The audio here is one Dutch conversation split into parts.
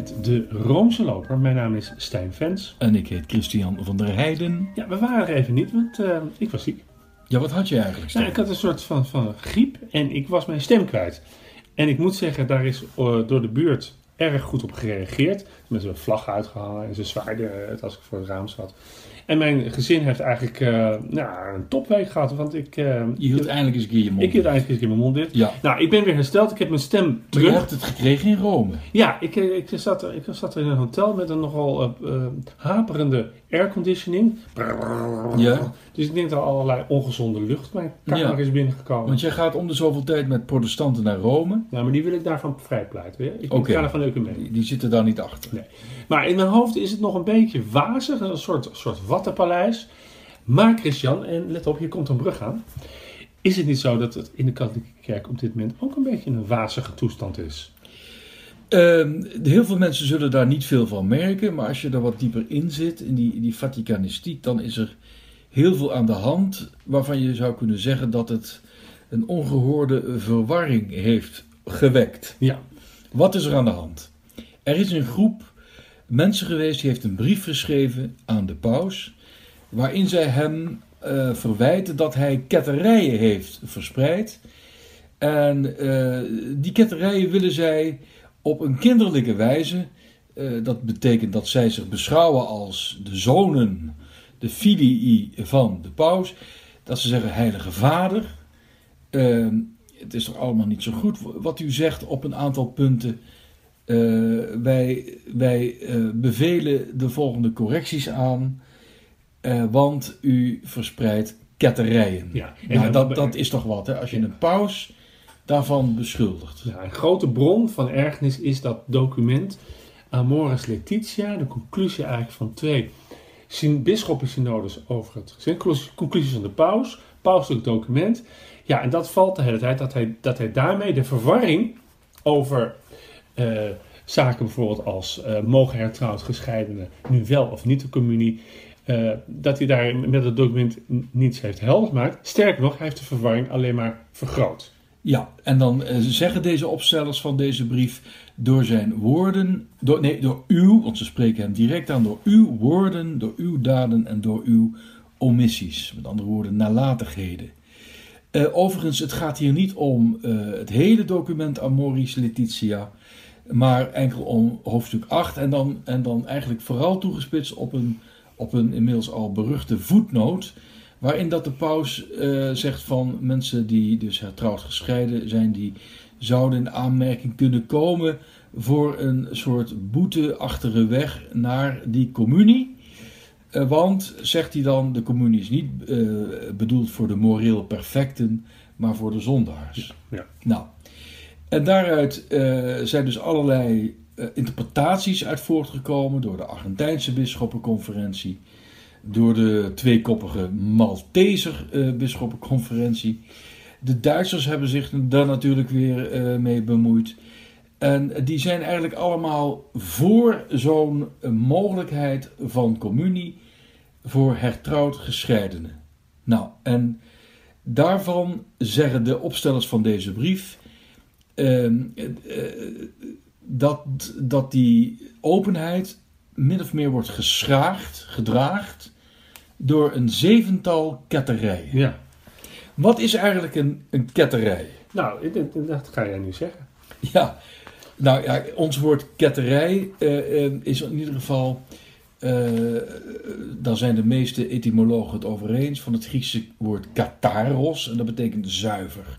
met de Roomse Loper. Mijn naam is Stijn Vens. En ik heet Christian van der Heijden. Ja, we waren er even niet, want uh, ik was ziek. Ja, wat had je eigenlijk? Nou, ik had een soort van, van griep en ik was mijn stem kwijt. En ik moet zeggen, daar is uh, door de buurt erg goed op gereageerd. Mensen hebben vlaggen uitgehangen en ze zwaaiden het als ik voor het raam zat. En mijn gezin heeft eigenlijk uh, nou, een topweek gehad. Want ik, uh, je hield eindelijk eens een keer je mond Ik hield eindelijk eens een keer mijn mond dit. Ja. Nou, ik ben weer hersteld. Ik heb mijn stem terug. Je hebt het gekregen in Rome. Ja, ik, ik, zat, er, ik zat er in een hotel met een nogal uh, haperende airconditioning. Ja. Dus ik denk dat er allerlei ongezonde lucht mijn kamer ja. is binnengekomen. Want jij gaat om de zoveel tijd met protestanten naar Rome. Nou, maar die wil ik daarvan vrijpleiten. Ja? Ik okay. ga er van leuke mee. Die, die zitten daar niet achter. Nee. Maar in mijn hoofd is het nog een beetje wazig. Een soort, soort wattenpaleis. Maar Christian, en let op, hier komt een brug aan. Is het niet zo dat het in de katholieke kerk op dit moment ook een beetje een wazige toestand is? Uh, heel veel mensen zullen daar niet veel van merken, maar als je er wat dieper in zit, in die, in die Vaticanistiek, dan is er heel veel aan de hand waarvan je zou kunnen zeggen dat het een ongehoorde verwarring heeft gewekt. Ja. Wat is er aan de hand? Er is een groep mensen geweest die heeft een brief geschreven aan de paus, waarin zij hem uh, verwijten dat hij ketterijen heeft verspreid. En uh, die ketterijen willen zij op een kinderlijke wijze, uh, dat betekent dat zij zich beschouwen als de zonen, de filii van de paus, dat ze zeggen heilige vader. het is toch allemaal niet zo goed wat u zegt op een aantal punten. Uh, wij wij uh, bevelen de volgende correcties aan, want u verspreidt ketterijen. Ja, nou, dat, dat is toch wat, hè? als je een paus daarvan beschuldigt. Ja, een grote bron van ergernis is dat document Amoris Laetitia, de conclusie eigenlijk van twee bisschoppensynodes over het gezin, conclusies van de paus, pauselijk document. Ja, en dat valt de hele tijd dat hij, dat hij daarmee de verwarring over uh, zaken bijvoorbeeld als uh, mogen hertrouwd gescheidenen nu wel of niet de communie, uh, dat hij daar met het document niets heeft helder gemaakt. Sterker nog, hij heeft de verwarring alleen maar vergroot. Ja, en dan zeggen deze opstellers van deze brief door zijn woorden, door, nee, door uw, want ze spreken hem direct aan, door uw woorden, door uw daden en door uw omissies. Met andere woorden, nalatigheden. Uh, overigens, het gaat hier niet om uh, het hele document Amoris Laetitia, maar enkel om hoofdstuk 8 en dan, en dan eigenlijk vooral toegespitst op een, op een inmiddels al beruchte voetnoot, waarin dat de paus uh, zegt van mensen die dus hertrouwd gescheiden zijn, die zouden in aanmerking kunnen komen voor een soort boeteachtige weg naar die communie. Uh, want, zegt hij dan, de communie is niet uh, bedoeld voor de moreel perfecten, maar voor de zondaars. Ja, ja. Nou, en daaruit zijn dus allerlei interpretaties uit voortgekomen door de Argentijnse bisschoppenconferentie, door de tweekoppige Malteser bisschoppenconferentie. De Duitsers hebben zich daar natuurlijk weer mee bemoeid. En die zijn eigenlijk allemaal voor zo'n mogelijkheid van communie voor hertrouwd gescheidenen. Nou, en daarvan zeggen de opstellers van deze brief uh, uh, dat, dat die openheid min of meer wordt geschraagd, gedraagd door een zevental ketterijen. Ja. Wat is eigenlijk een, een ketterij? Nou, dat ga jij nu zeggen. Ja, nou ja, ons woord ketterij uh, uh, is in ieder geval, uh, daar zijn de meeste etymologen het over eens, van het Griekse woord kataros, en dat betekent zuiver.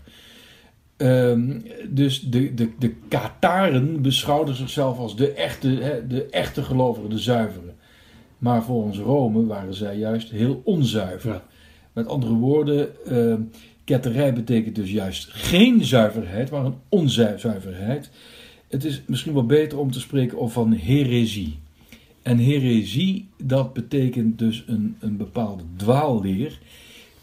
Um, dus de, de, de Kataren beschouwden zichzelf als de echte, de echte gelovigen, de zuiveren. Maar volgens Rome waren zij juist heel onzuiver. Ja. Met andere woorden, uh, ketterij betekent dus juist geen zuiverheid, maar een onzuiverheid. Het is misschien wel beter om te spreken over van heresie. En heresie, dat betekent dus een, een bepaalde dwaalleer.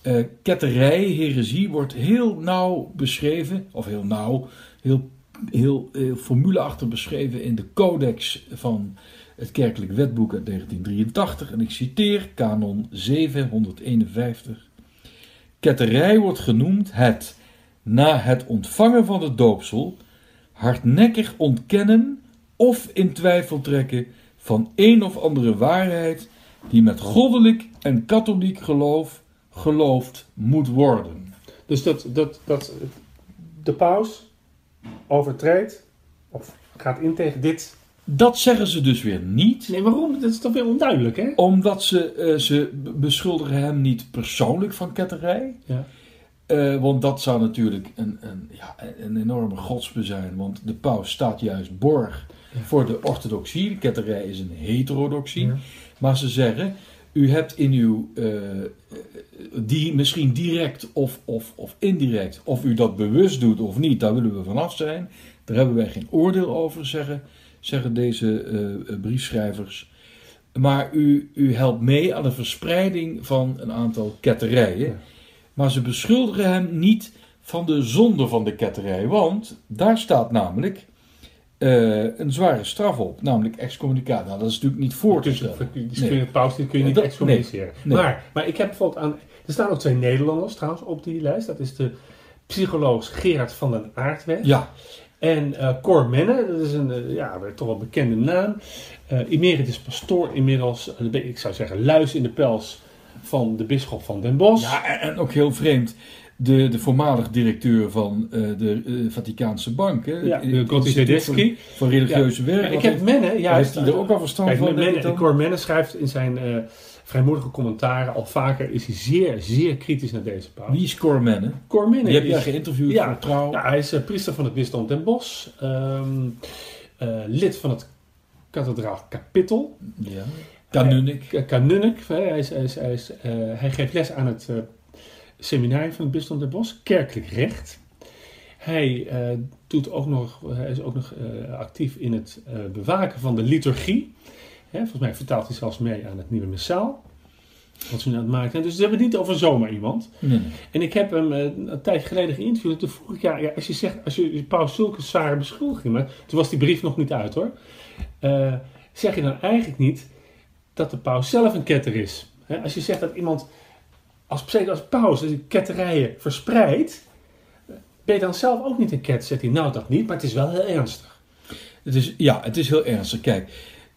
Uh, ketterij, heresie, wordt heel nauw beschreven, of heel nauw, heel, heel, heel formuleachtig beschreven in de codex van het kerkelijk wetboek uit 1983. En ik citeer kanon 751. Ketterij wordt genoemd het, na het ontvangen van het doopsel, hardnekkig ontkennen of in twijfel trekken van een of andere waarheid die met goddelijk en katholiek geloof geloofd moet worden. Dus dat, dat, dat de paus overtreedt of gaat in tegen dit. Dat zeggen ze dus weer niet. Nee, waarom? Dat is toch weer onduidelijk, hè? Omdat ze, eh, ze beschuldigen hem niet persoonlijk van ketterij. Ja. Eh, want dat zou natuurlijk een, een, ja, een enorme godsbe zijn. Want de paus staat juist borg voor de orthodoxie. De ketterij is een heterodoxie. Ja. Maar ze zeggen, u hebt in uw, eh, die misschien direct of, of, of indirect, of u dat bewust doet of niet, daar willen we vanaf zijn. Daar hebben wij geen oordeel over, zeggen, zeggen deze eh, briefschrijvers. Maar u, u helpt mee aan de verspreiding van een aantal ketterijen. Ja. Maar ze beschuldigen hem niet van de zonde van de ketterij. Want daar staat namelijk eh, een zware straf op, namelijk excommunicatie. Nou, dat is natuurlijk niet voor te stellen. die Nee. paus die kun je niet Dat- excommuniceren. nee. Maar, maar ik heb bijvoorbeeld aan. Er staan ook twee Nederlanders trouwens op die lijst. Dat is de psycholoog Gerard van den Aardweg. Ja, En eh Cor Menne, dat is een eh, ja, toch wel bekende naam. Eh emeritus pastoor inmiddels, ik zou zeggen, luis in de pels van de bisschop van Den Bosch. ja en, en ook heel vreemd. De, de voormalig directeur van eh, de eh, Vaticaanse Bank. Hè, Ja, de voor religieuze werk. Maar ik heb Menne, juist. heeft hij er ook al verstand Kijk, van? Menne? Cor Menne schrijft in zijn eh, vrijmoedige commentaren al vaker, is hij zeer, zeer kritisch naar deze paus. Wie is Cormenne? Cor Menne Die heb jij geïnterviewd Ja. voor Trouw. Ja, hij is priester van het bisdom Den Bosch, ehm, eh, lid van het kathedraal Kapittel, Ja. Kanunnik. K- kanunnik. hè, Hij, is, hij, is, hij, is, eh, hij geeft les aan het eh, seminarium van het bisdom Den Bosch, kerkelijk recht. Hij, eh, doet ook nog, hij is ook nog eh, actief in het eh, bewaken van de liturgie. Hè, volgens mij vertaalt hij zelfs mee aan het nieuwe missaal. Wat ze nu aan het maken zijn. Dus we hebben het niet over zomaar iemand. Nee. En ik heb hem eh, een tijd geleden geïnterviewd. Toen vroeg ik, ja, ja, als je zegt, als je paus zulke zware beschuldigingen. Toen was die brief nog niet uit hoor. Eh, zeg je dan eigenlijk niet dat de paus zelf een ketter is? Hè, als je zegt dat iemand, als, als paus, die ketterijen verspreidt. Ben je dan zelf ook niet een ketter? Zegt hij, nou dat niet, maar het is wel heel ernstig. Het is, ja, het is heel ernstig. Kijk,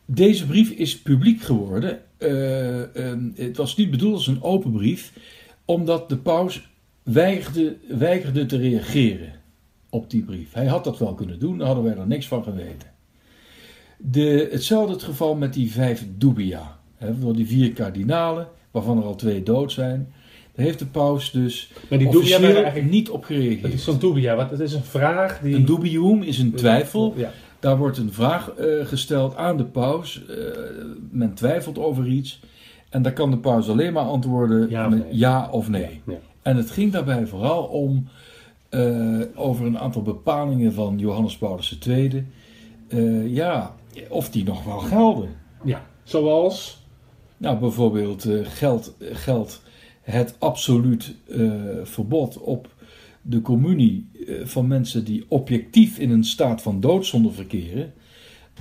deze brief is publiek geworden. Eh, ehm, het was niet bedoeld als een open brief, omdat de paus weigerde, weigerde te reageren op die brief. Hij had dat wel kunnen doen, daar hadden wij er niks van geweten. De, hetzelfde het geval met die vijf dubia. Hè, door die vier kardinalen, waarvan er al twee dood zijn. Daar heeft de paus dus Maar die dubia officieel waren eigenlijk... niet op Dat gereageerd. is zo'n dubia, want het is een vraag die... Een dubium is een twijfel. Ja. Daar wordt een vraag eh, gesteld aan de paus. Eh, men twijfelt over iets. En daar kan de paus alleen maar antwoorden Ja of met nee. ja of nee. Ja. En het ging daarbij vooral om eh, over een aantal bepalingen van Johannes Paulus II. Eh, ja, of die nog wel gelden. ja, zoals... Nou, bijvoorbeeld geldt, geldt het absoluut eh, verbod op de communie eh, van mensen die objectief in een staat van doodzonde verkeren,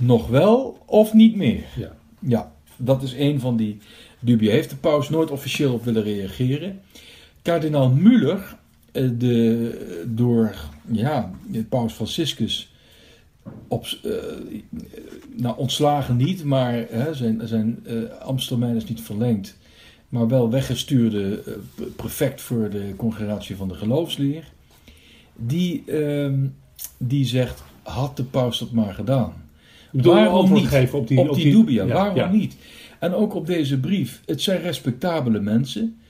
nog wel of niet meer. Ja. Ja, dat is een van die dubia. Heeft de paus nooit officieel op willen reageren. Kardinaal Muller, eh, de, door ja, de paus Franciscus op, nou, ontslagen niet, maar hè, zijn, zijn ambtstermijn is niet verlengd. Maar wel weggestuurde eh, prefect voor de congregatie van de geloofsleer. Die, ehm, die zegt, had de paus dat maar gedaan. Waarom niet? geven op die, op die dubia, ja, waarom ja. niet? En ook op deze brief, het zijn respectabele mensen.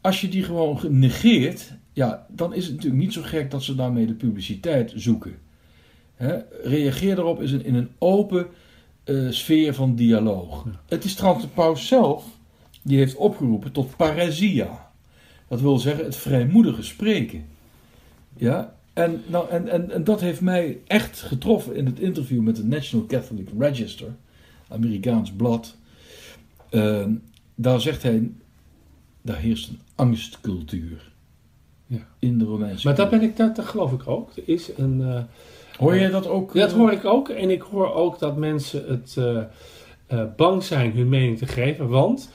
Als je die gewoon negeert, ja, dan is het natuurlijk niet zo gek dat ze daarmee de publiciteit zoeken. Reageer erop is in een open eh, sfeer van dialoog. Het is trouwens de paus zelf die heeft opgeroepen tot paresia. Dat wil zeggen het vrijmoedige spreken. Ja, en, nou, en, en, en dat heeft mij echt getroffen in het interview met de National Catholic Register, Amerikaans blad. Ehm, daar zegt hij, daar heerst een angstcultuur Ja. in de Romeinse Maar dat, ben ik, dat, dat geloof ik ook. Er is een... eh, Hoor jij dat ook? Ja, dat eh, hoor ik ook. En ik hoor ook dat mensen het eh, eh, bang zijn hun mening te geven. Want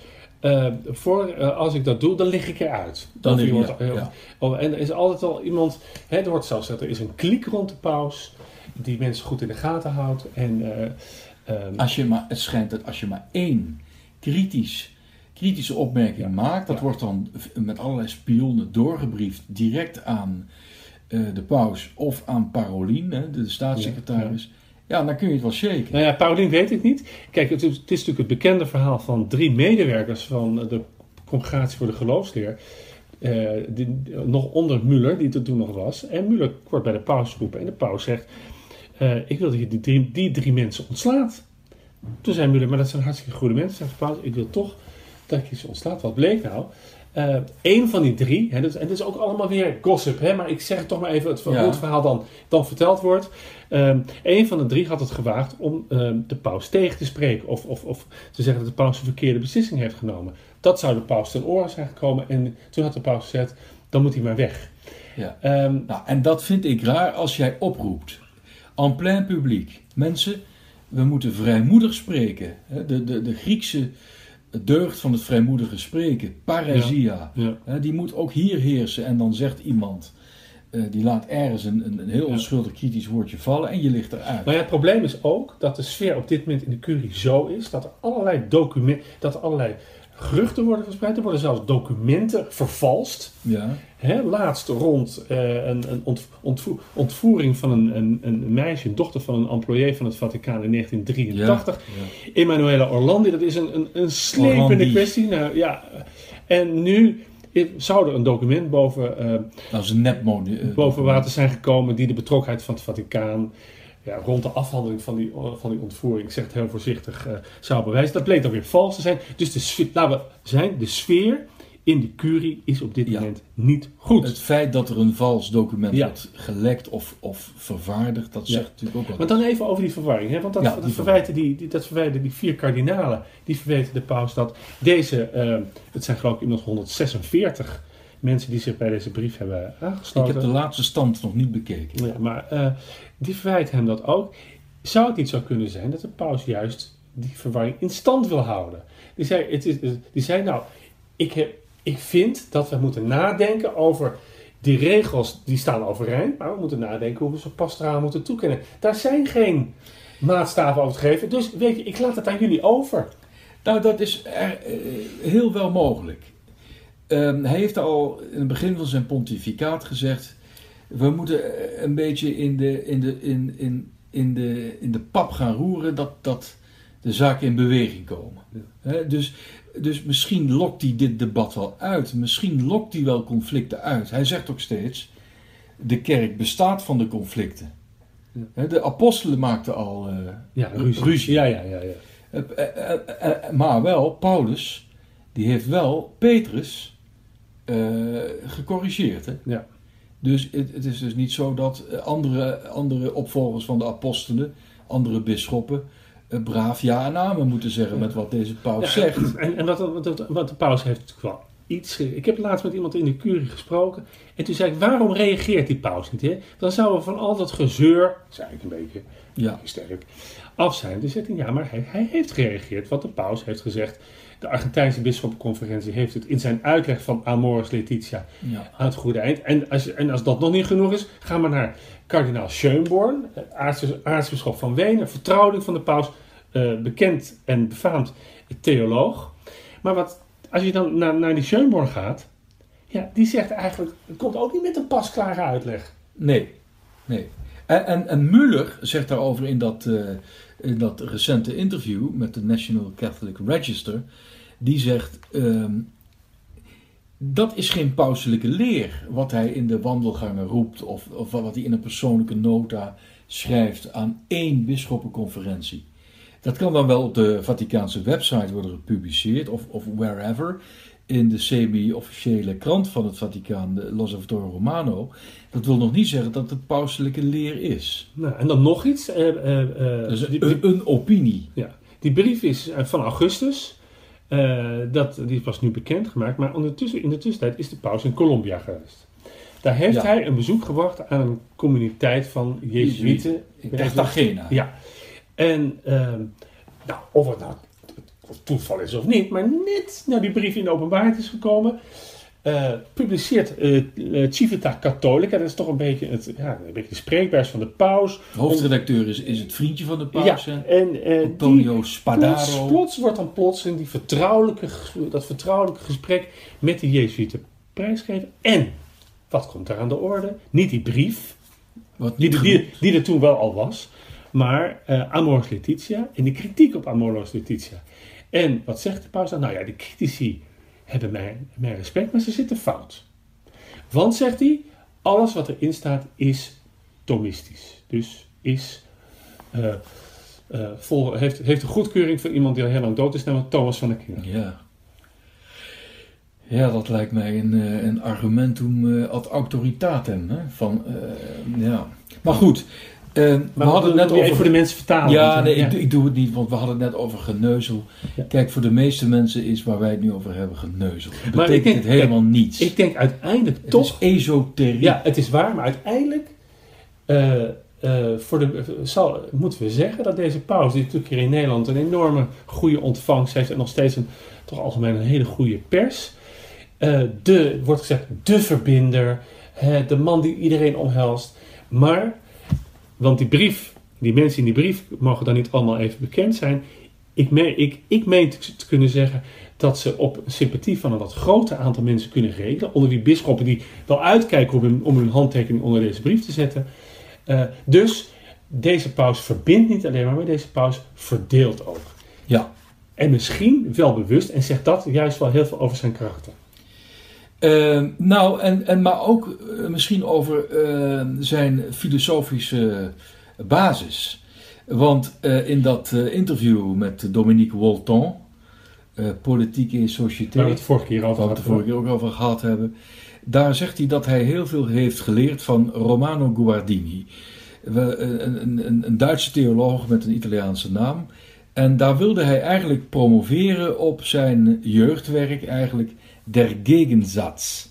eh, voor, eh, als ik dat doe, dan lig ik eruit. Dan iemand- ja, ja. oh, en er is altijd al iemand... Hè, er wordt zelfs gezegd, er is een kliek rond de paus. die mensen goed in de gaten houdt. En, eh, ehm, Als je maar, het schijnt dat als je maar één kritisch, kritische opmerking Ja. maakt, dat wordt dan met allerlei spionnen doorgebriefd direct aan de paus of aan Parolin, hè, de staatssecretaris. Ja, dan kun je het wel shaken. Nou ja, Paulien weet ik niet. Kijk, het is, natuurlijk het bekende verhaal van drie medewerkers van de Congregatie voor de Geloofsleer. eh, die, nog onder Muller, die er toen nog was. En Muller wordt bij de paus geroepen. En de paus zegt: eh, Ik wil dat je die drie, die drie mensen ontslaat. Toen zei Muller: Maar dat zijn hartstikke goede mensen. Zegt de paus: Ik wil toch dat je ze ontslaat. Wat bleek nou? Eh Eén van die drie, hè, dat, en dat is ook allemaal weer gossip, hè, maar ik zeg het toch maar even het, Ja. hoe het verhaal dan, dan verteld wordt. Ehm een van de drie had het gewaagd om ehm, de paus tegen te spreken. Of, of, of te zeggen dat de paus een verkeerde beslissing heeft genomen. Dat zou de paus ten oren zijn gekomen. En toen had de paus gezegd, dan moet hij maar weg. Ja. Ehm, Nou, en dat vind ik raar als jij oproept. En plein publiek. Mensen, we moeten vrijmoedig spreken. De, de, de Griekse deugd van het vrijmoedige spreken, paresia, ja. hè, die moet ook hier heersen. En dan zegt iemand, eh, die laat ergens een, een, een heel onschuldig kritisch woordje vallen en je ligt eruit. Maar ja, het probleem is ook dat de sfeer op dit moment in de curie zo is dat er allerlei documenten, dat er allerlei geruchten worden verspreid. Er worden zelfs documenten vervalst. Ja, Hè, laatst rond eh, een, een ontv- ontvo- ontvoering van een, een, een meisje, een dochter van een employé van het Vaticaan in 1983. ja. Emanuela Orlandi, dat is een, een, een slepende Orlandi. kwestie. Nou, ja. En nu zou er een document boven, eh, dat is een nepmoni- eh, boven water zijn gekomen die de betrokkenheid van het Vaticaan ja, rond de afhandeling van die, van die ontvoering, ik zeg het heel voorzichtig, eh, zou bewijzen. Dat bleek dan weer vals te zijn. Dus de sfeer, laten we zijn, de sfeer in de curie is op dit Ja. moment niet goed. Het feit dat er een vals document Ja. wordt gelekt of, of vervaardigd, dat Ja. zegt natuurlijk ook Maar wat. dan even over die verwarring. Hè? Want dat, dat, die verwijten die, die, dat verwijten die vier kardinalen. Die verweten de paus dat deze, eh, het zijn geloof ik inmiddels 146 mensen die zich bij deze brief hebben Ik aangesloten. heb de laatste stand nog niet bekeken. Ja, maar eh, die verwijt hem dat ook. Zou het niet zo kunnen zijn dat de paus juist die verwarring in stand wil houden? Die zei, het is, die zei nou, ik, heb, ik vind dat we moeten nadenken over die regels, die staan overeind, maar we moeten nadenken hoe we ze pastoraal moeten toekennen. Daar zijn geen maatstaven over te geven, dus weet je, ik laat het aan jullie over. Nou, dat is er, eh, heel wel mogelijk. Ehm, hij heeft al in het begin van zijn pontificaat gezegd: we moeten eh, een beetje in de, in de, in, in, in de, in de pap gaan roeren dat, dat de zaken in beweging komen. Dus, dus misschien lokt hij dit debat wel uit. Misschien lokt hij wel conflicten uit. Hij zegt ook steeds: de kerk bestaat van de conflicten. Ja. De apostelen maakten al. eh, Ja, ruzie. Ruzie. Ja, ja, ja. ja. eh, maar wel, Paulus, die heeft wel Petrus eh, gecorrigeerd. Hè? Ja. Dus het, het is dus niet zo dat eh, andere, andere opvolgers van de apostelen, andere bisschoppen, eh, braaf ja en amen moeten zeggen met wat deze paus Ja, zegt. En, en wat, wat, wat de paus heeft wel iets... Ik heb laatst met iemand in de curie gesproken. En toen zei ik, waarom reageert die paus niet? Hè? Dan zouden we van al dat gezeur, zei ik een beetje Ja, sterk, af zijn. Dus zegt hij, ja, maar hij, hij heeft gereageerd. Wat de paus heeft gezegd. De Argentijnse bisschoppenconferentie heeft het in zijn uitleg van Amoris Laetitia ja. aan het goede eind. En als, en als dat nog niet genoeg is, ga maar naar kardinaal Schönborn, aartsbis- aartsbisschop van Wenen, vertrouweling van de paus, eh, bekend en befaamd theoloog. Maar wat, als je dan naar, naar die Schönborn gaat, ja, die zegt eigenlijk, het komt ook niet met een pasklare uitleg. Nee, nee. En, en, en Muller zegt daarover in dat, eh, in dat recente interview met de National Catholic Register. Die zegt, ehm, dat is geen pauselijke leer wat hij in de wandelgangen roept of, of wat hij in een persoonlijke nota schrijft aan één bisschoppenconferentie. Dat kan dan wel op de Vaticaanse website worden gepubliceerd of, of wherever in de semi-officiële krant van het Vaticaan, de L'Osservatore Romano. Dat wil nog niet zeggen dat het pauselijke leer is. Nou, en dan nog iets. eh, eh, eh, Dus die, een, een opinie. ja, die brief is van augustus. Dat, die was nu bekendgemaakt. Maar ondertussen, in de tussentijd is de paus in Colombia geweest. Daar heeft Ja. hij een bezoek gebracht aan een communiteit van Jezuïeten. In Cartagena. Ja. En ehm, nou, of het nou toeval is of niet, maar net nou die brief in de openbaarheid is gekomen, eh, publiceert eh, Civita Catholica. Dat is toch een beetje het, ja, een beetje de spreekbuis van de paus. De hoofdredacteur is, is het vriendje van de paus, ja, en die, Antonio Spadaro. Plots, plots wordt dan plots in die vertrouwelijke, dat vertrouwelijke gesprek met de Jezuïeten prijsgeven. En, wat komt daar aan de orde? Niet die brief, Wat die, die, die er toen wel al was, maar Amoris Laetitia en de kritiek op Amoris Laetitia. En wat zegt de paus dan? Nou ja, de critici hebben mijn, mijn respect, maar ze zitten fout. Want, zegt hij, alles wat erin staat is Thomistisch. Dus is, eh, eh, heeft, heeft een goedkeuring van iemand die al heel lang dood is, namelijk Thomas van Aquino. Ja. Ja, dat lijkt mij een, eh, een argumentum ad autoritatem. Hè? Van, ja. Maar goed, eh, we hadden het net even over... voor de mensen vertalen. Ja, want, nee, eh, ik, doe- ik doe het niet, want we hadden het net over geneuzel. Ja. Kijk, voor de meeste mensen is waar wij het nu over hebben geneuzel. Dat Maar betekent denk- het helemaal niets. Ik denk uiteindelijk het toch is esoterie. Ja, het is waar, maar uiteindelijk eh, eh, voor de, zal, moeten we zeggen dat deze paus, die natuurlijk hier in Nederland een enorme goede ontvangst heeft en nog steeds een toch algemeen een hele goede pers, eh, de, wordt gezegd, de verbinder, hè, de man die iedereen omhelst. Maar, want die brief, die mensen in die brief mogen dan niet allemaal even bekend zijn. Ik meen, ik, ik meen te, kunnen zeggen dat ze op sympathie van een wat groter aantal mensen kunnen rekenen. Onder wie bisschoppen die wel uitkijken om hun, om hun handtekening onder deze brief te zetten. Eh, dus deze paus verbindt niet alleen maar, maar deze paus verdeelt ook. Ja. En misschien wel bewust en zegt dat juist wel heel veel over zijn karakter. Eh, nou, en, en, maar ook eh, misschien over eh, zijn filosofische basis. Want eh, in dat eh, interview met Dominique Walton, eh Politieke et Société, Waar we het vorige keer over we het vorige keer ook over gehad hebben, daar zegt hij dat hij heel veel heeft geleerd van Romano Guardini. We- Een, een, een, een Duitse theoloog met een Italiaanse naam. En daar wilde hij eigenlijk promoveren op zijn jeugdwerk, eigenlijk der Gegensatz.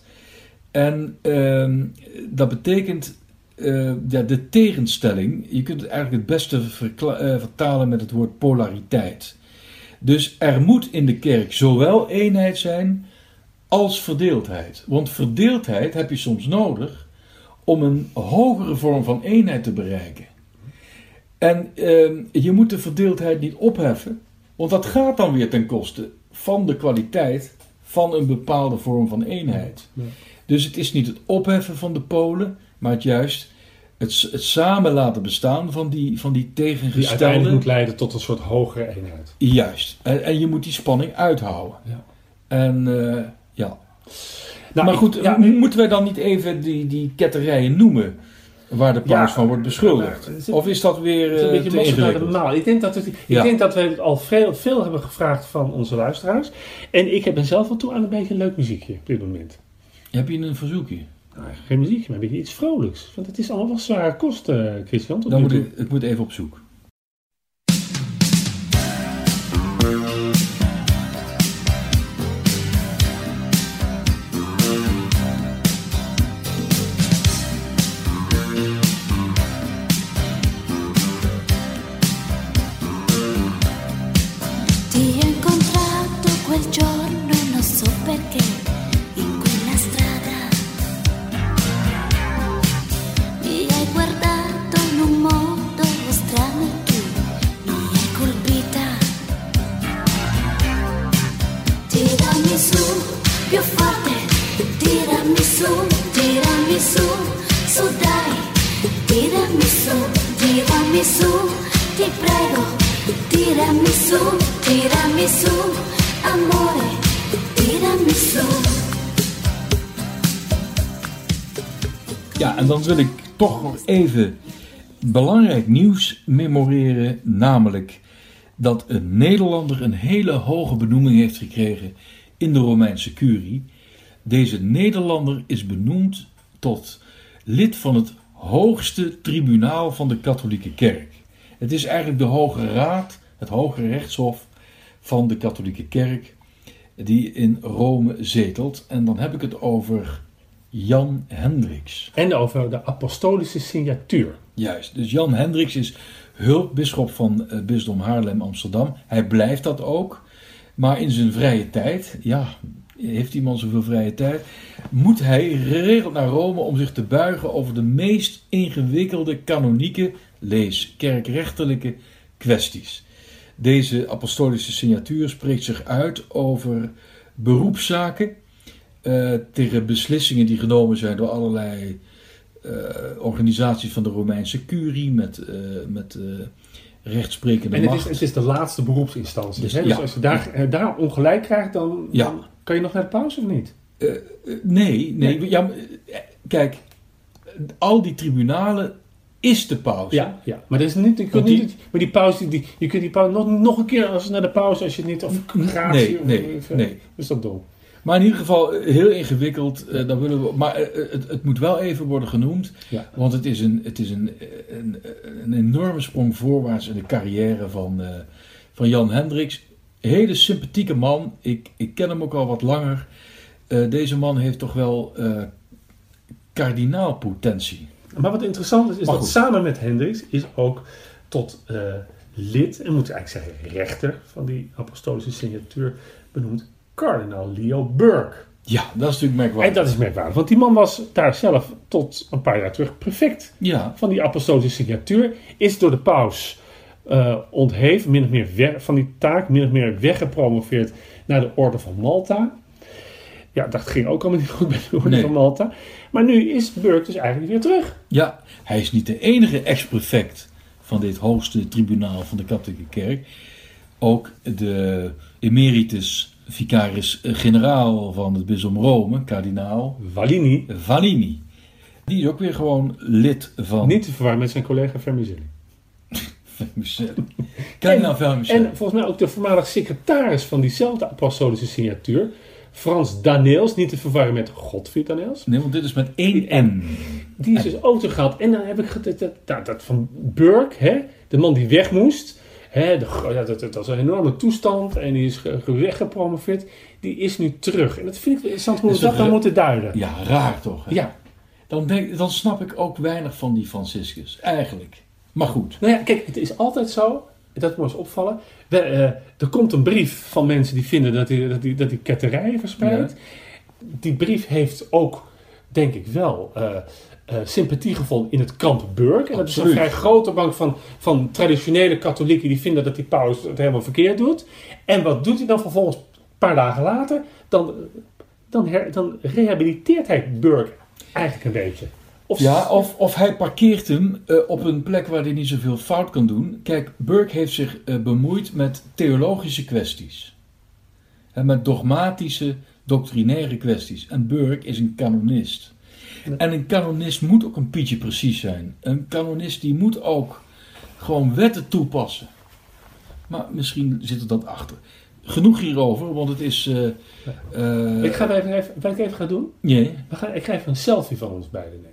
En ehm, dat betekent eh, ja, de tegenstelling. Je kunt het eigenlijk het beste eh, vertalen met het woord polariteit. Dus er moet in de kerk zowel eenheid zijn als verdeeldheid. Want verdeeldheid heb je soms nodig om een hogere vorm van eenheid te bereiken. En ehm, je moet de verdeeldheid niet opheffen, want dat gaat dan weer ten koste van de kwaliteit van een bepaalde vorm van eenheid. Ja. Dus het is niet het opheffen van de polen, maar het juist het, het samen laten bestaan van die, van die Die uiteindelijk tegengestelde. moet leiden tot een soort hogere eenheid. Juist. En, en je moet die spanning uithouden. Ja. En eh, ja. Nou, maar ik- goed, ja, moeten wij dan niet even die, die ketterijen noemen waar de paus Ja. van wordt beschuldigd? Het Of is dat weer Het is een eh, beetje te mosterd naar de ingewikkeld? maal. Ik denk dat, het, ik Ja. denk dat we het al veel, veel hebben gevraagd van onze luisteraars. En ik heb zelf wel toe aan een beetje een leuk muziekje op dit moment. Heb je een verzoekje? Nou, geen muziekje, maar een beetje iets vrolijks. Want het is allemaal wel zware kosten, Christian. Tot Dan moet ik, ik moet even op zoek. Tirami su, tirami su, su dai, tirami su, tirami su, ti prego. Tirami su, tirami su, amore, tirami su. Ja, en dan wil ik toch nog even belangrijk nieuws memoreren. Namelijk dat een Nederlander een hele hoge benoeming heeft gekregen in de Romeinse curie. Deze Nederlander is benoemd tot lid van het hoogste tribunaal van de katholieke kerk. Het is eigenlijk de Hoge Raad, het Hoge Rechtshof van de katholieke kerk, die in Rome zetelt. En dan heb ik het over Jan Hendricks. En over de apostolische signatuur. Juist, dus Jan Hendricks is hulpbisschop van het bisdom Haarlem-Amsterdam. Hij blijft dat ook. Maar in zijn vrije tijd, ja, heeft die man zoveel vrije tijd, moet hij geregeld naar Rome om zich te buigen over de meest ingewikkelde kanonieke, lees kerkrechtelijke kwesties. Deze apostolische signatuur spreekt zich uit over beroepszaken, eh, tegen beslissingen die genomen zijn door allerlei eh, organisaties van de Romeinse curie met, eh, met rechtsprekende En het is, het is de laatste beroepsinstantie. Dus, hè? dus ja. als je daar, eh, daar ongelijk krijgt, dan, Ja. dan kan je nog naar de pauze of niet? Eh, eh, nee, nee. Ja, kijk, al die tribunalen is de pauze. Ja, ja. maar, dat is niet, je kunt die- niet, maar die pauze, die, je kunt die pauze nog, nog een keer als naar de pauze als je het niet, of gratie, Nee, of- nee, of, nee. is dat dom. Maar in ieder geval eh, heel ingewikkeld. dan willen we, maar eh, het, het moet wel even worden genoemd. Ja. Want het is, een, het is een, een, een enorme sprong voorwaarts in de carrière van, van Jan Hendricks. Hele sympathieke man. Ik, ik ken hem ook al wat langer. Deze man heeft toch wel kardinaalpotentie. Maar wat interessant is, is dat samen met Hendricks is ook tot lid, en moet ik eigenlijk zeggen rechter van die apostolische signatuur benoemd, kardinaal Leo Burke. Ja, dat is natuurlijk merkwaardig. En dat is merkwaardig, want die man was daar zelf tot een paar jaar terug prefect Ja, van die apostolische signatuur, is door de paus eh, ontheven, min of meer weg- van die taak, min of meer weggepromoveerd naar de orde van Malta. Ja, dat ging ook allemaal niet goed bij de orde Nee. van Malta. Maar nu is Burke dus eigenlijk weer terug. Ja, hij is niet de enige ex-prefect van dit hoogste tribunaal van de katholieke kerk. Ook de emeritus vicaris-generaal van het bisdom Rome, kardinaal Valini, Valini. Die is ook weer gewoon lid van niet te verwarren met zijn collega Vermicelli. Vermicelli. Kardinaal Vermicelli. En volgens mij ook de voormalig secretaris van diezelfde apostolische signatuur, Frans Daneels, niet te verwarren met Godfried Daneels. Nee, want dit is met één N. Die is dus ook te gehad. En dan heb ik dat, dat, dat van Burke, hè, de man die weg moest. Hè, de, dat, dat was een enorme toestand en die is ge- ge- weggepromoveerd. Die is nu terug. En dat vind ik wel interessant hoe we dat dan moeten duiden. Ja, raar toch? hè? Ja. Dan, denk, dan snap ik ook weinig van die Franciscus. Eigenlijk. Maar goed. Nou ja, kijk, het is altijd zo. Dat moet eens opvallen. We, eh, er komt een brief van mensen die vinden dat die, dat die ketterijen verspreidt. Die brief heeft ook, denk ik wel, eh, sympathie gevonden in het kamp Burke. En dat is een vrij grote bank van, van traditionele katholieken die vinden dat die paus het helemaal verkeerd doet. En wat doet hij dan vervolgens een paar dagen later? Dan, dan, her- dan rehabiliteert hij Burke eigenlijk een beetje. Of Ja, of, of hij parkeert hem eh, op een plek waar hij niet zoveel fout kan doen. Kijk, Burke heeft zich bemoeid met theologische kwesties. Hè, met dogmatische, doctrinaire kwesties. En Burke is een kanonist. Ja. En een kanonist moet ook een pietje precies zijn. Een kanonist die moet ook gewoon wetten toepassen. Maar misschien zit er dat achter. Genoeg hierover, want het is... eh, eh, Ik ga even, even, wat ik even ga doen, Nee, we gaan, ik ga even een selfie van ons beiden nemen.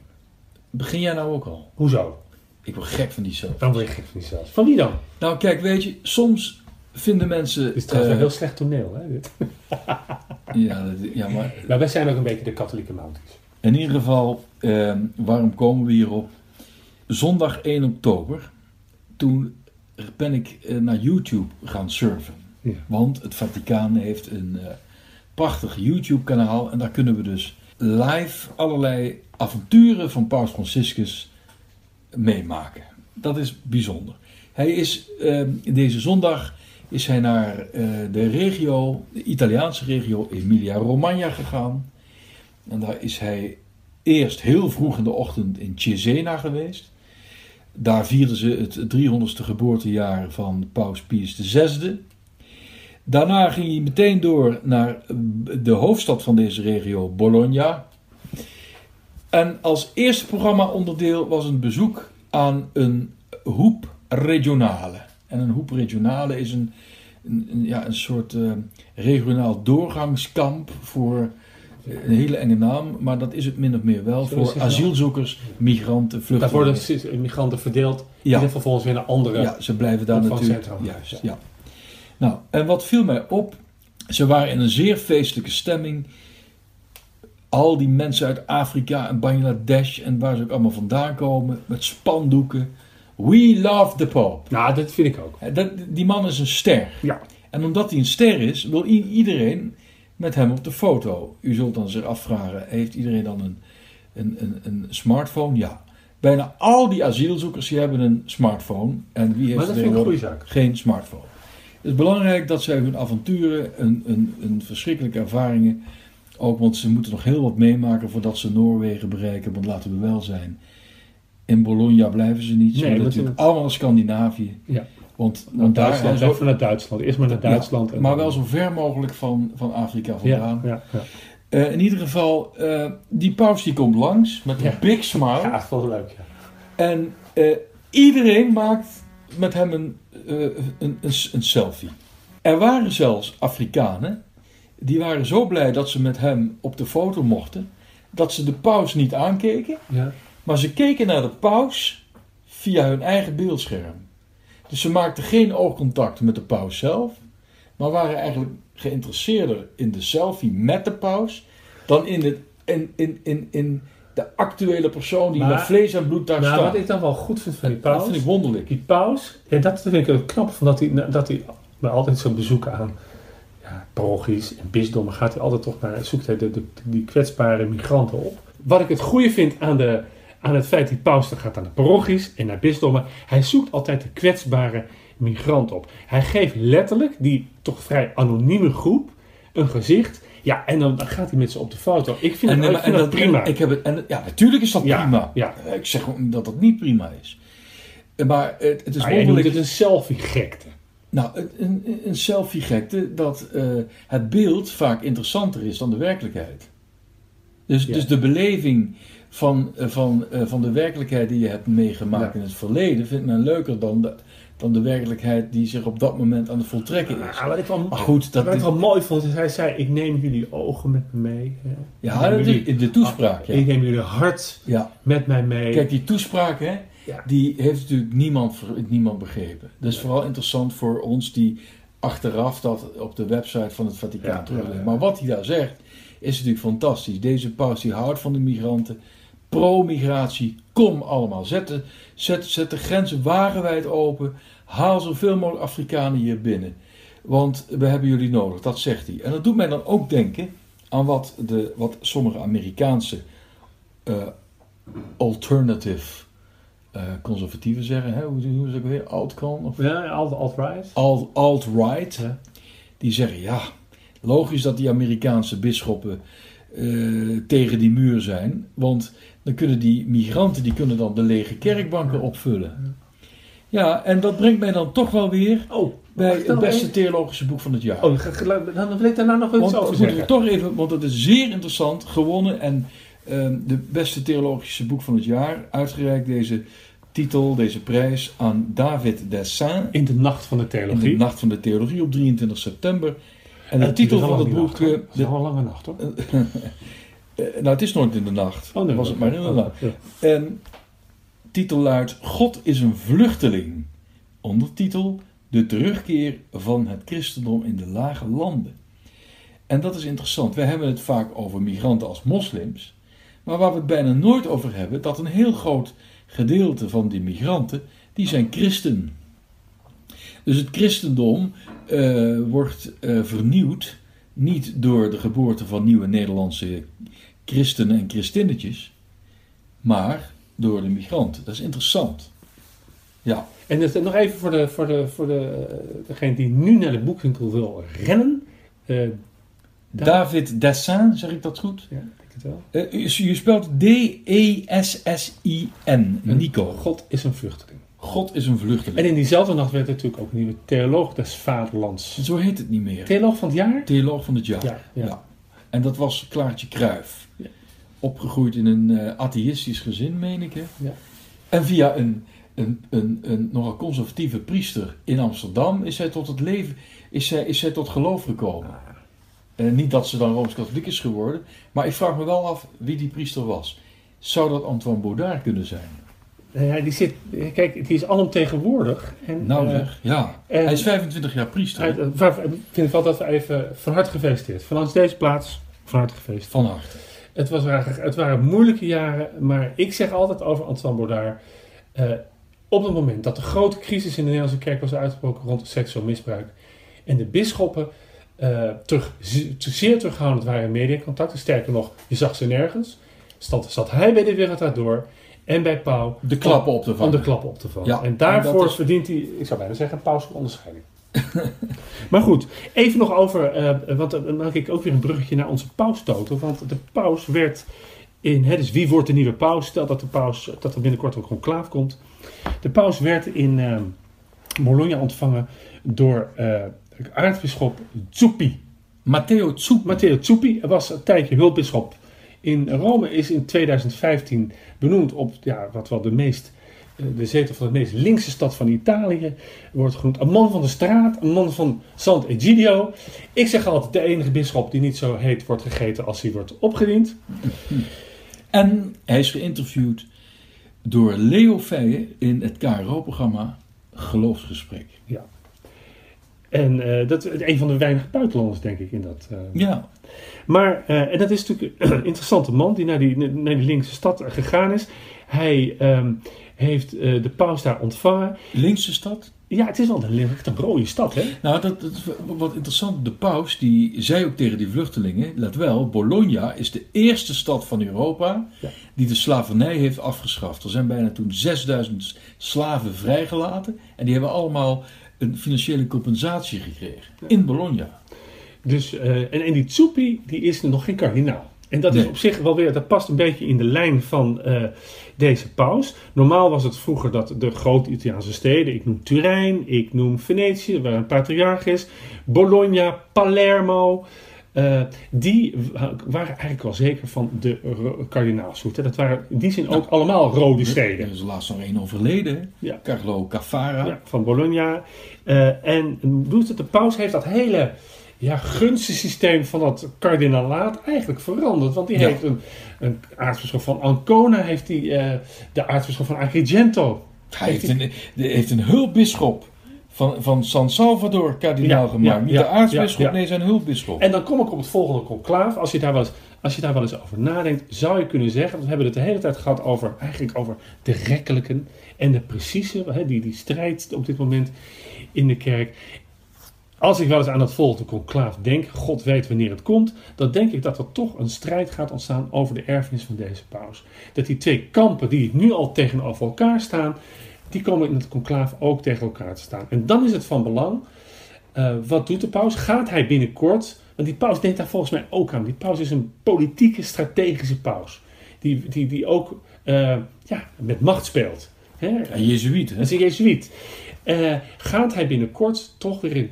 begin jij nou ook al? Hoezo? Ik word gek van die zo. Dan word je gek van die selfie. Van wie dan? Nou, kijk, weet je, soms vinden mensen. Dit is trouwens eh, een heel slecht toneel, hè? Dit. ja, dat- ja, maar Maar wij zijn ook een beetje de katholieke mounties. in ieder geval, eh, waarom komen we hierop? Zondag 1 oktober, toen ben ik eh, naar YouTube gaan surfen. Ja. Want het Vaticaan heeft een eh, prachtig YouTube-kanaal en daar kunnen we dus live allerlei avonturen van Paus Franciscus meemaken. Dat is bijzonder. Hij is eh, deze zondag is hij naar eh, de regio, de Italiaanse regio Emilia-Romagna gegaan. En daar is hij eerst heel vroeg in de ochtend in Cesena geweest. Daar vierden ze het 300ste geboortejaar van Paus Pius VI. Daarna ging hij meteen door naar de hoofdstad van deze regio, Bologna. En als eerste programma-onderdeel was een bezoek aan een hoep regionale. En een hoep regionale is een, een, een- ja, een soort eh, regionaal doorgangskamp voor een hele enge naam, maar dat is het min of meer wel voor asielzoekers, migranten, Daar vluchtelingen. worden sis- migranten verdeeld. Ja. vervolgens weer naar andere. Ja, ze blijven daar natuurlijk. Juist, ja. Nou, en wat viel mij op? Ze waren in een zeer feestelijke stemming. Al die mensen uit Afrika en Bangladesh en waar ze ook allemaal vandaan komen, met spandoeken. We love the Pope. Nou, dat vind ik ook. Hè, Dat, die man is een ster. Ja. En omdat hij een ster is, wil iedereen met hem op de foto. U zult dan zich afvragen, heeft iedereen dan een, een, een, een smartphone? Ja. Bijna al die asielzoekers die hebben een smartphone. En wie heeft Maar dat er vind ik een goede tegenwoordig zaak. geen smartphone? Het is belangrijk dat zij hun avonturen, een, een, een verschrikkelijke ervaringen, ook want ze moeten nog heel wat meemaken voordat ze Noorwegen bereiken. Want laten we wel zijn, in Bologna blijven ze niet. Ze Nee, natuurlijk allemaal naar Scandinavië. Ja. Want, want daar Duitsland, zo- even naar Duitsland. Eerst maar naar Duitsland. ja, en maar dan- wel zo ver mogelijk van, van Afrika vandaan. Ja, ja, ja. Eh, in ieder geval, eh, die paus die komt langs met een Ja. big smile. ja, dat vond leuk. Ja. En eh, iedereen maakt met hem een, een, een, een selfie. Er waren zelfs Afrikanen, die waren zo blij dat ze met hem op de foto mochten, dat ze de paus niet aankeken, Ja. Maar ze keken naar de paus via hun eigen beeldscherm. Dus ze maakten geen oogcontact met de paus zelf, maar waren eigenlijk geïnteresseerder in de selfie met de paus dan in, het, in, in, in, in de actuele persoon die Maar- met vlees en bloed daar Nou, staat. wat ik dan wel goed vind van die Dat paus... vind ik wonderlijk. Die paus, en dat vind ik ook knap, van dat hij, dat hij bij altijd zo'n bezoeken aan ja, parochies en bisdommen gaat hij altijd toch naar, zoekt hij de, de, die kwetsbare migranten op. Wat ik het goede vind aan, de, aan het feit dat die paus gaat aan de parochies en naar bisdommen, hij zoekt altijd de kwetsbare migrant op. Hij geeft letterlijk die toch vrij anonieme groep een gezicht. Ja, en dan gaat hij met ze op de foto. Ik vind, En, het, ik en dat prima. Ik heb het, en, ja, natuurlijk is dat Ja, prima. ja. Ik zeg gewoon dat dat niet prima is. Maar het, het is wonderlijk. het een selfie-gekte. Nou, een, een, selfie-gekte dat eh, het beeld vaak interessanter is dan de werkelijkheid. Dus, Ja. dus de beleving van, eh, van, eh, van de werkelijkheid die je hebt meegemaakt Ja. in het verleden vindt men leuker dan de, dan de werkelijkheid die zich op dat moment aan het voltrekken is. Ah, wat ik wel, Maar goed, dat wat ik wel mooi vond, is hij zei: Ik neem jullie ogen met me mee. hè. ja, Ik dat jullie- in de toespraak. Ik Ja. neem jullie hart Ja. met mij mee. Kijk, die toespraak, hè, die heeft natuurlijk niemand, niemand begrepen. Dat is vooral interessant voor ons die achteraf dat op de website van het Vaticaan. Maar wat hij daar zegt, is natuurlijk fantastisch. Deze paus die houdt van de migranten, pro-migratie, kom allemaal. Zet de, zet, zet de grenzen wagenwijd open, haal zoveel mogelijk Afrikanen hier binnen. Want we hebben jullie nodig, dat zegt hij. En dat doet mij dan ook denken aan wat, de, wat sommige Amerikaanse eh, alternative eh, conservatieven zeggen. Hè? Hoe, hoe is het weer? Altcon? Of Ja, alt- alt-right. alt, alt-right. Ja. Die zeggen, ja, logisch dat die Amerikaanse bisschoppen eh, tegen die muur zijn. Want dan kunnen die migranten, die kunnen dan de lege kerkbanken opvullen. Ja, en dat brengt mij dan toch wel weer Oh, bij het beste even- theologische boek van het jaar. Oh, dan wil ik daar nou nog iets Want over we zeggen. toch even, want het is zeer interessant, gewonnen en ehm, de beste theologische boek van het jaar, uitgereikt deze titel, deze prijs aan David Dessin In de nacht van de in theologie. de Nacht van de Theologie op 23 september. En de titel van het boek, nacht, hoor. eh, Het is al een lange nacht hoor. eh, nou het is nooit in de nacht, Oh, nee, was het maar in de oh, nacht. ja. En titel luidt God is een vluchteling. Ondertitel De terugkeer van het christendom in de lage landen. En dat is interessant. Wij hebben het vaak over migranten als moslims. Maar waar we het bijna nooit over hebben, dat een heel groot gedeelte van die migranten, die zijn christen. Dus het christendom eh, wordt eh, vernieuwd niet door de geboorte van nieuwe Nederlandse christenen en christinnetjes, maar door de migranten. Dat is interessant. Ja, En dus nog even voor, de, voor, de, voor de, eh, degene die nu naar de boekwinkel wil rennen. Da- David Dessin, zeg ik dat goed? ja, ik denk het wel. Je je spelt D-E-S-S-I-N, Nico. God is een vluchteling. God is een vluchteling. En in diezelfde nacht werd er natuurlijk ook een nieuwe theoloog des vaderlands. Zo heet het niet meer. Theoloog van het jaar? Theoloog van het jaar. Ja, ja. En dat was Klaartje Kruif. Ja. Opgegroeid in een eh, atheïstisch gezin, meen ik. Hè? Ja. En via een, een, een, een nogal conservatieve priester in Amsterdam is zij tot het leven, is zij, is zij tot geloof gekomen. Eh, niet dat ze dan Rooms-Katholiek is geworden, maar ik vraag me wel af wie die priester was. Zou dat Antoine Baudard kunnen zijn? Nou ja, die zit, kijk, die is alomtegenwoordig. En, Nou eh, zeg, ja. en- Hij is 25 jaar priester. uit- eh, waar- vind ik wel dat we even van harte gefeliciteerd. Vanuit deze plaats van harte gefeliciteerd. Van harte. Het, was, waren- het waren moeilijke jaren, maar ik zeg altijd over Antoine Baudard. eh, op het moment dat de grote crisis in de Nederlandse kerk was uitgebroken rond seksueel misbruik. en de bisschoppen eh, terug, zeer terughoudend waren in mediacontacten. Sterker nog, je zag ze nergens. Zat, zat hij bij de Wereld door en bij Pauw De klappen op te om vangen. de klappen op te vangen. Ja, en daarvoor en dat is- verdient hij, ik zou bijna zeggen, een pauselijke onderscheiding. maar goed, even nog over, eh, want dan maak ik ook weer een bruggetje naar onze paustoto. Want de paus werd in, hè, dus wie wordt de nieuwe paus? Stel dat, de paus, dat er binnenkort een conclaaf komt. De paus werd in eh, Bologna ontvangen door eh aartsbisschop Zuppi. Matteo Zuppi. Matteo Zuppi was een tijdje hulpbisschop in Rome, is in 2015 benoemd op ja, wat wel de meest, eh, de zetel van de meest linkse stad van Italië. Wordt genoemd een man van de straat, een man van Sant'Egidio. Ik zeg altijd, de enige bisschop die niet zo heet wordt gegeten als hij wordt opgediend. En hij is geïnterviewd door Leo Feijen in het KRO-programma Geloofsgesprek. En eh, dat is een van de weinige buitenlanders, denk ik, in dat. eh, Ja, Maar, eh, en dat is natuurlijk een interessante man die naar die, naar die linkse stad gegaan is. Hij ehm, heeft de paus daar ontvangen. linkse stad. Ja, het is wel een, een rode stad, hè? Nou, dat, wat interessant. De paus die zei ook tegen die vluchtelingen: let wel, Bologna is de eerste stad van Europa Ja. die de slavernij heeft afgeschaft. Er zijn bijna toen 6000 slaven vrijgelaten en die hebben allemaal een financiële compensatie gekregen in Bologna. Dus, eh, en, en die Zuppi, die is nog geen kardinaal. En dat is op zich wel weer, dat past een beetje in de lijn van eh, deze paus. Normaal was het vroeger dat de grote Italiaanse steden, ik noem Turijn, ik noem Venetië, waar een patriarch is, Bologna, Palermo, eh, die wa- waren eigenlijk wel zeker van de kardinaalshoed. Dat waren in die zin ook allemaal rode steden. Er is laatst nog één overleden? Ja. Carlo Cafara. Ja, van Bologna. Eh, en doet het, de paus heeft dat hele ja, gunstensysteem van dat kardinalaat eigenlijk veranderd. Want die Ja. heeft een, een aartsbisschop van Ancona, heeft die, eh, de aartsbisschop van Agrigento. Hij heeft een, de- heeft een hulpbisschop van, van San Salvador kardinaal Ja, gemaakt. ja, Niet ja, de aartsbisschop, nee, zijn hulpbisschop. En dan kom ik op het volgende conclaaf. Als je daar wel eens, als je daar wel eens over nadenkt, zou je kunnen zeggen, we hebben het de hele tijd gehad over, eigenlijk over de rekkelijken en de precieze, hè, die, die strijd op dit moment in de kerk. Als ik wel eens aan het volgende conclaaf denk, God weet wanneer het komt, dan denk ik dat er toch een strijd gaat ontstaan over de erfenis van deze paus. Dat die twee kampen die nu al tegenover elkaar staan, die komen in het conclaaf ook tegen elkaar te staan. En dan is het van belang, eh, wat doet de paus? Gaat hij binnenkort, want die paus denkt daar volgens mij ook aan. Die paus is een politieke, strategische paus. Die, die, die ook eh, ja, met macht speelt. Hè? Een jezuïet, hè? Dat is een jezuïet. Eh, gaat hij binnenkort toch weer een,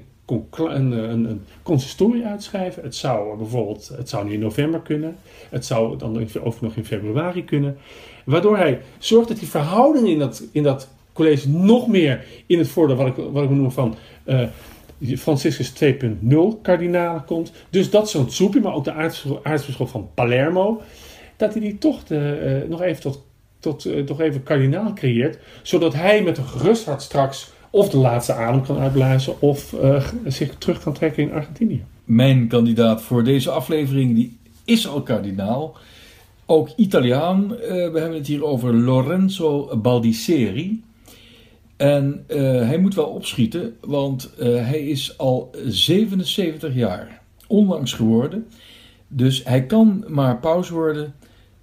een, een, een consistorie uitschrijven? Het zou bijvoorbeeld, het zou nu in november kunnen. Het zou dan ook nog in februari kunnen. Waardoor hij zorgt dat die verhouding in dat, in dat college nog meer in het voordeel, wat ik, wat ik noem van eh, Franciscus 2.0 kardinalen komt. Dus dat zo'n Zuppi, maar ook de aartsbisschop, van Palermo, dat hij die toch de, eh, nog even tot, tot eh, even kardinaal creëert, zodat hij met een gerust hart straks of de laatste adem kan uitblazen of zich terug kan trekken in Argentinië. Mijn kandidaat voor deze aflevering die is al kardinaal. Ook Italiaan. We hebben het hier over Lorenzo Baldisseri. En eh, hij moet wel opschieten, want eh, hij is al 77 jaar. Onlangs geworden. Dus hij kan maar paus worden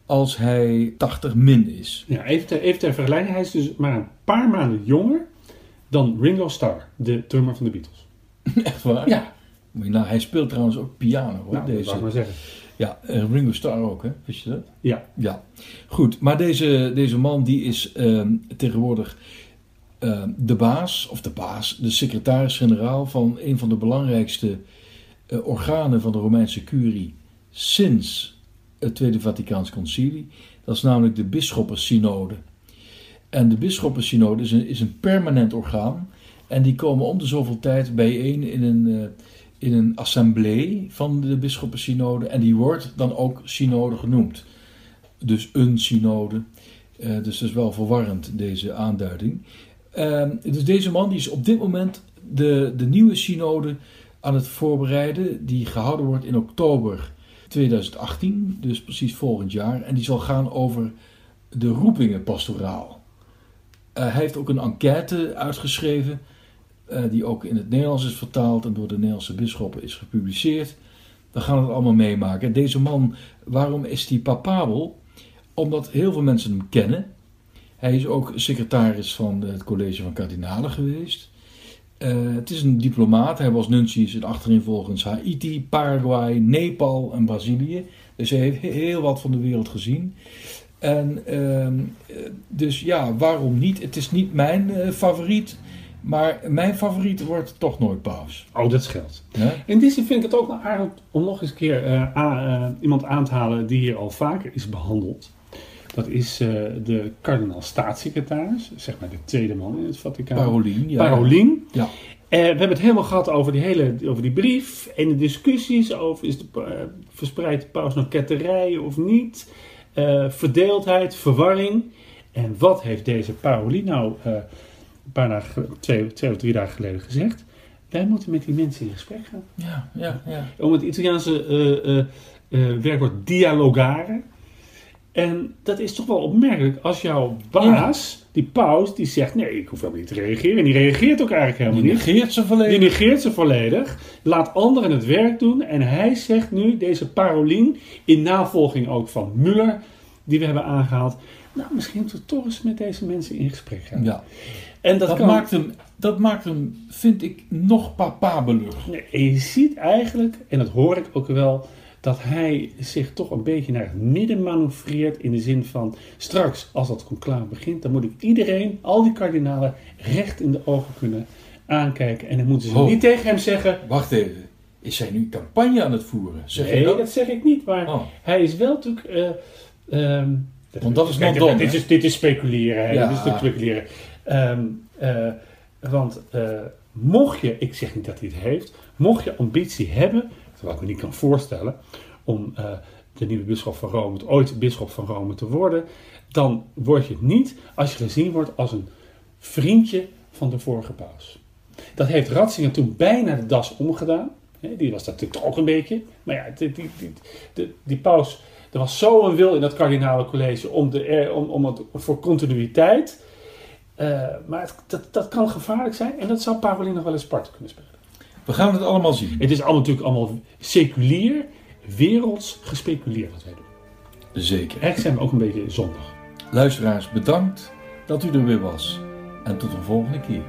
als hij 80 min is. Ja, even, ter, even ter vergelijking, hij is dus maar een paar maanden jonger dan Ringo Starr, de drummer van de Beatles. Echt waar? Ja, nou, hij speelt trouwens ook piano. Hoor, nou, dat deze. zou ik maar zeggen. Ja, eh, Ringo Starr ook, hè? Wist je dat? Ja, Ja, goed. Maar deze, deze man die is ehm, tegenwoordig ehm, de baas, of de baas, de secretaris-generaal van een van de belangrijkste eh, organen van de Romeinse curie sinds het Tweede Vaticaans Concilie. Dat is namelijk de Bisschoppensynode. En de Bisschoppensynode is een, permanent orgaan. En die komen om de zoveel tijd bijeen in een, eh, in een assemblee van de Bisschoppensynode. En die wordt dan ook synode genoemd. Dus een synode. Eh, dus dat is wel verwarrend, deze aanduiding. Ehm, dus deze man die is op dit moment de, de nieuwe synode aan het voorbereiden. Die gehouden wordt in oktober 2018, dus precies volgend jaar. En die zal gaan over de roepingen pastoraal. Eh, hij heeft ook een enquête uitgeschreven eh, die ook in het Nederlands is vertaald en door de Nederlandse bisschoppen is gepubliceerd. We gaan het allemaal meemaken. En deze man, waarom is die papabel? Omdat heel veel mensen hem kennen. Hij is ook secretaris van het college van kardinalen geweest. Eh, het is een diplomaat. Hij was nuntius in achtereenvolgens Haiti, Paraguay, Nepal en Brazilië. Dus hij heeft heel wat van de wereld gezien. En ehm, eh, dus ja, waarom niet? Het is niet mijn eh, favoriet. Maar mijn favoriet wordt toch nooit paus. Oh, dat scheelt. Ja? In die zin vind ik het ook wel aardig om nog eens een keer iemand aan te halen die hier al vaker is behandeld. Dat is eh, de kardinaal staatssecretaris, zeg maar de tweede man in het Vaticaan. Parolien. Ja. Parolin. Ja. Eh, we hebben het helemaal gehad over die, hele, over die brief en de discussies over is de, eh, verspreidt de paus nou ketterijen of niet. Verdeeldheid, verwarring. En wat heeft deze Parolin nou een paar dagen, ge- twee, twee of drie dagen geleden gezegd? Wij moeten met die mensen in gesprek gaan. Ja, ja, ja. Om het Italiaanse werkwoord dialogare. En dat is toch wel opmerkelijk als jouw baas, die paus, die zegt: Nee, ik hoef helemaal niet te reageren. En die reageert ook eigenlijk helemaal Die niet. negeert ze Die volledig. negeert ze volledig, laat anderen het werk doen. En hij zegt nu, deze Parolin, in navolging ook van Muller, die we hebben aangehaald. Nou, misschien moeten we toch eens met deze mensen in gesprek gaan. Ja. En dat, Dat, kan. maakt hem, dat maakt hem, vind ik, nog papabeler. Nee, en je ziet eigenlijk, en dat hoor ik ook wel, dat hij zich toch een beetje naar het midden manoeuvreert. In de zin van, straks als dat conclave begint, dan moet ik iedereen, al die kardinalen, recht in de ogen kunnen aankijken. En dan moeten ze Oh. niet tegen hem zeggen, Wacht even. Is hij nu campagne aan het voeren? Zeg nee, dat? dat? zeg ik niet. Maar Oh. hij is wel natuurlijk... eh, ehm, Want dat is Kijk, dit, hè? is, dit is speculeren. Ja. Dit is natuurlijk speculeren. Ehm, eh, want eh, mocht je, ik zeg niet dat hij het heeft, mocht je ambitie hebben, terwijl ik me niet kan voorstellen, om eh, de nieuwe bisschop van Rome, ooit bisschop van Rome te worden, dan word je het niet als je gezien wordt als een vriendje van de vorige paus. Dat heeft Ratzinger toen bijna de das omgedaan. Die was dat natuurlijk ook een beetje. Maar ja, die, die, die, die, paus, er was zo een wil in dat kardinale college om, de, eh, om, om het, voor continuïteit. Eh, maar dat, dat kan gevaarlijk zijn en dat zou Parolin nog wel eens parten kunnen spelen. We gaan het allemaal zien. Het is allemaal natuurlijk allemaal seculier, werelds gespeculeerd wat wij doen. Zeker. Eigenlijk zijn we ook een beetje zondig. Luisteraars, bedankt dat u er weer was. En tot een volgende keer.